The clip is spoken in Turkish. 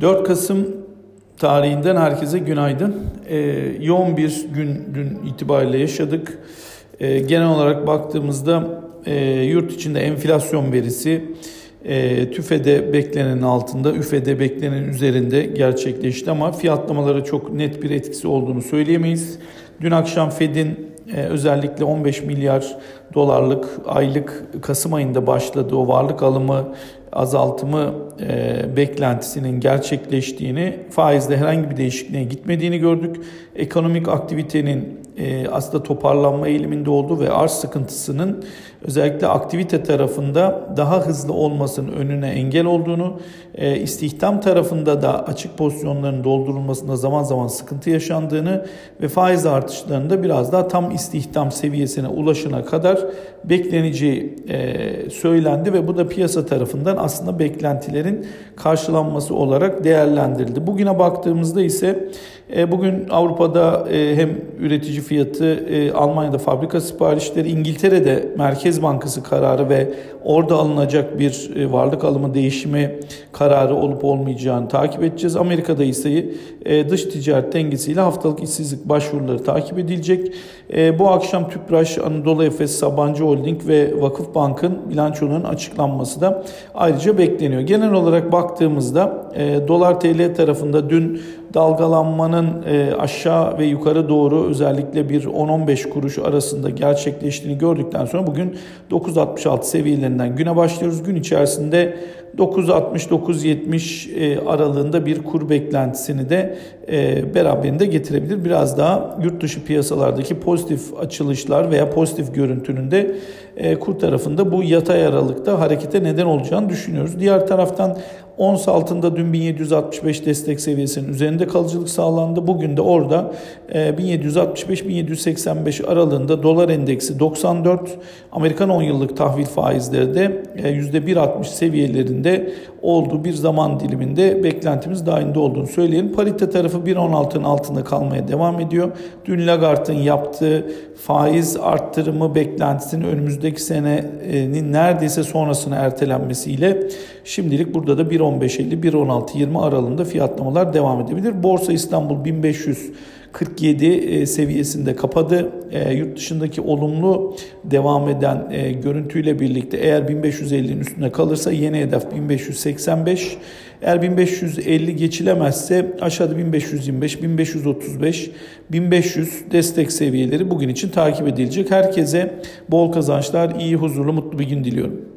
4 Kasım tarihinden herkese günaydın. Ee, yoğun bir gün dün itibariyle yaşadık. Ee, genel olarak baktığımızda e, yurt içinde enflasyon verisi e, TÜFE'de beklenenin altında, üfede beklenenin üzerinde gerçekleşti ama fiyatlamalara çok net bir etkisi olduğunu söyleyemeyiz. Dün akşam Fed'in e, özellikle 15 milyar dolarlık aylık Kasım ayında başladığı o varlık alımı azaltımı e, beklentisinin gerçekleştiğini, faizde herhangi bir değişikliğe gitmediğini gördük. Ekonomik aktivitenin e, aslında toparlanma eğiliminde olduğu ve arz sıkıntısının özellikle aktivite tarafında daha hızlı olmasının önüne engel olduğunu, e, istihdam tarafında da açık pozisyonların doldurulmasında zaman zaman sıkıntı yaşandığını ve faiz artışlarında biraz daha tam istihdam seviyesine ulaşana kadar bekleneceği e, söylendi ve bu da piyasa tarafından aslında beklentilerin karşılanması olarak değerlendirildi. Bugüne baktığımızda ise e, bugün Avrupa'da e, hem üretici fiyatı, e, Almanya'da fabrika siparişleri, İngiltere'de Merkez Bankası kararı ve orada alınacak bir varlık alımı değişimi kararı olup olmayacağını takip edeceğiz. Amerika'da ise dış ticaret dengesiyle haftalık işsizlik başvuruları takip edilecek. Bu akşam Tüpraş, Anadolu Efes, Sabancı Holding ve Vakıf Bank'ın bilançolarının açıklanması da ayrıca bekleniyor. Genel olarak baktığımızda dolar TL tarafında dün dalgalanmanın e, aşağı ve yukarı doğru özellikle bir 10-15 kuruş arasında gerçekleştiğini gördükten sonra bugün 9.66 seviyelerinden güne başlıyoruz. Gün içerisinde 9.60-9.70 e, aralığında bir kur beklentisini de e, beraberinde getirebilir. Biraz daha yurt dışı piyasalardaki pozitif açılışlar veya pozitif görüntünün de kur tarafında bu yatay aralıkta harekete neden olacağını düşünüyoruz. Diğer taraftan ons altında dün 1765 destek seviyesinin üzerinde kalıcılık sağlandı. Bugün de orada 1765-1785 aralığında dolar endeksi 94, Amerikan 10 yıllık tahvil faizleri de %1.60 seviyelerinde seviyesinde olduğu bir zaman diliminde beklentimiz dahilinde olduğunu söyleyelim. Parite tarafı 1.16'ın altında kalmaya devam ediyor. Dün Lagarde'ın yaptığı faiz arttırımı beklentisinin önümüzdeki senenin neredeyse sonrasına ertelenmesiyle şimdilik burada da 1.15.50 1.16.20 aralığında fiyatlamalar devam edebilir. Borsa İstanbul 1500 47 e, seviyesinde kapadı. E, yurt dışındaki olumlu devam eden e, görüntüyle birlikte eğer 1550'nin üstünde kalırsa yeni hedef 1585. Eğer 1550 geçilemezse aşağıda 1525, 1535, 1500 destek seviyeleri bugün için takip edilecek. Herkese bol kazançlar, iyi, huzurlu, mutlu bir gün diliyorum.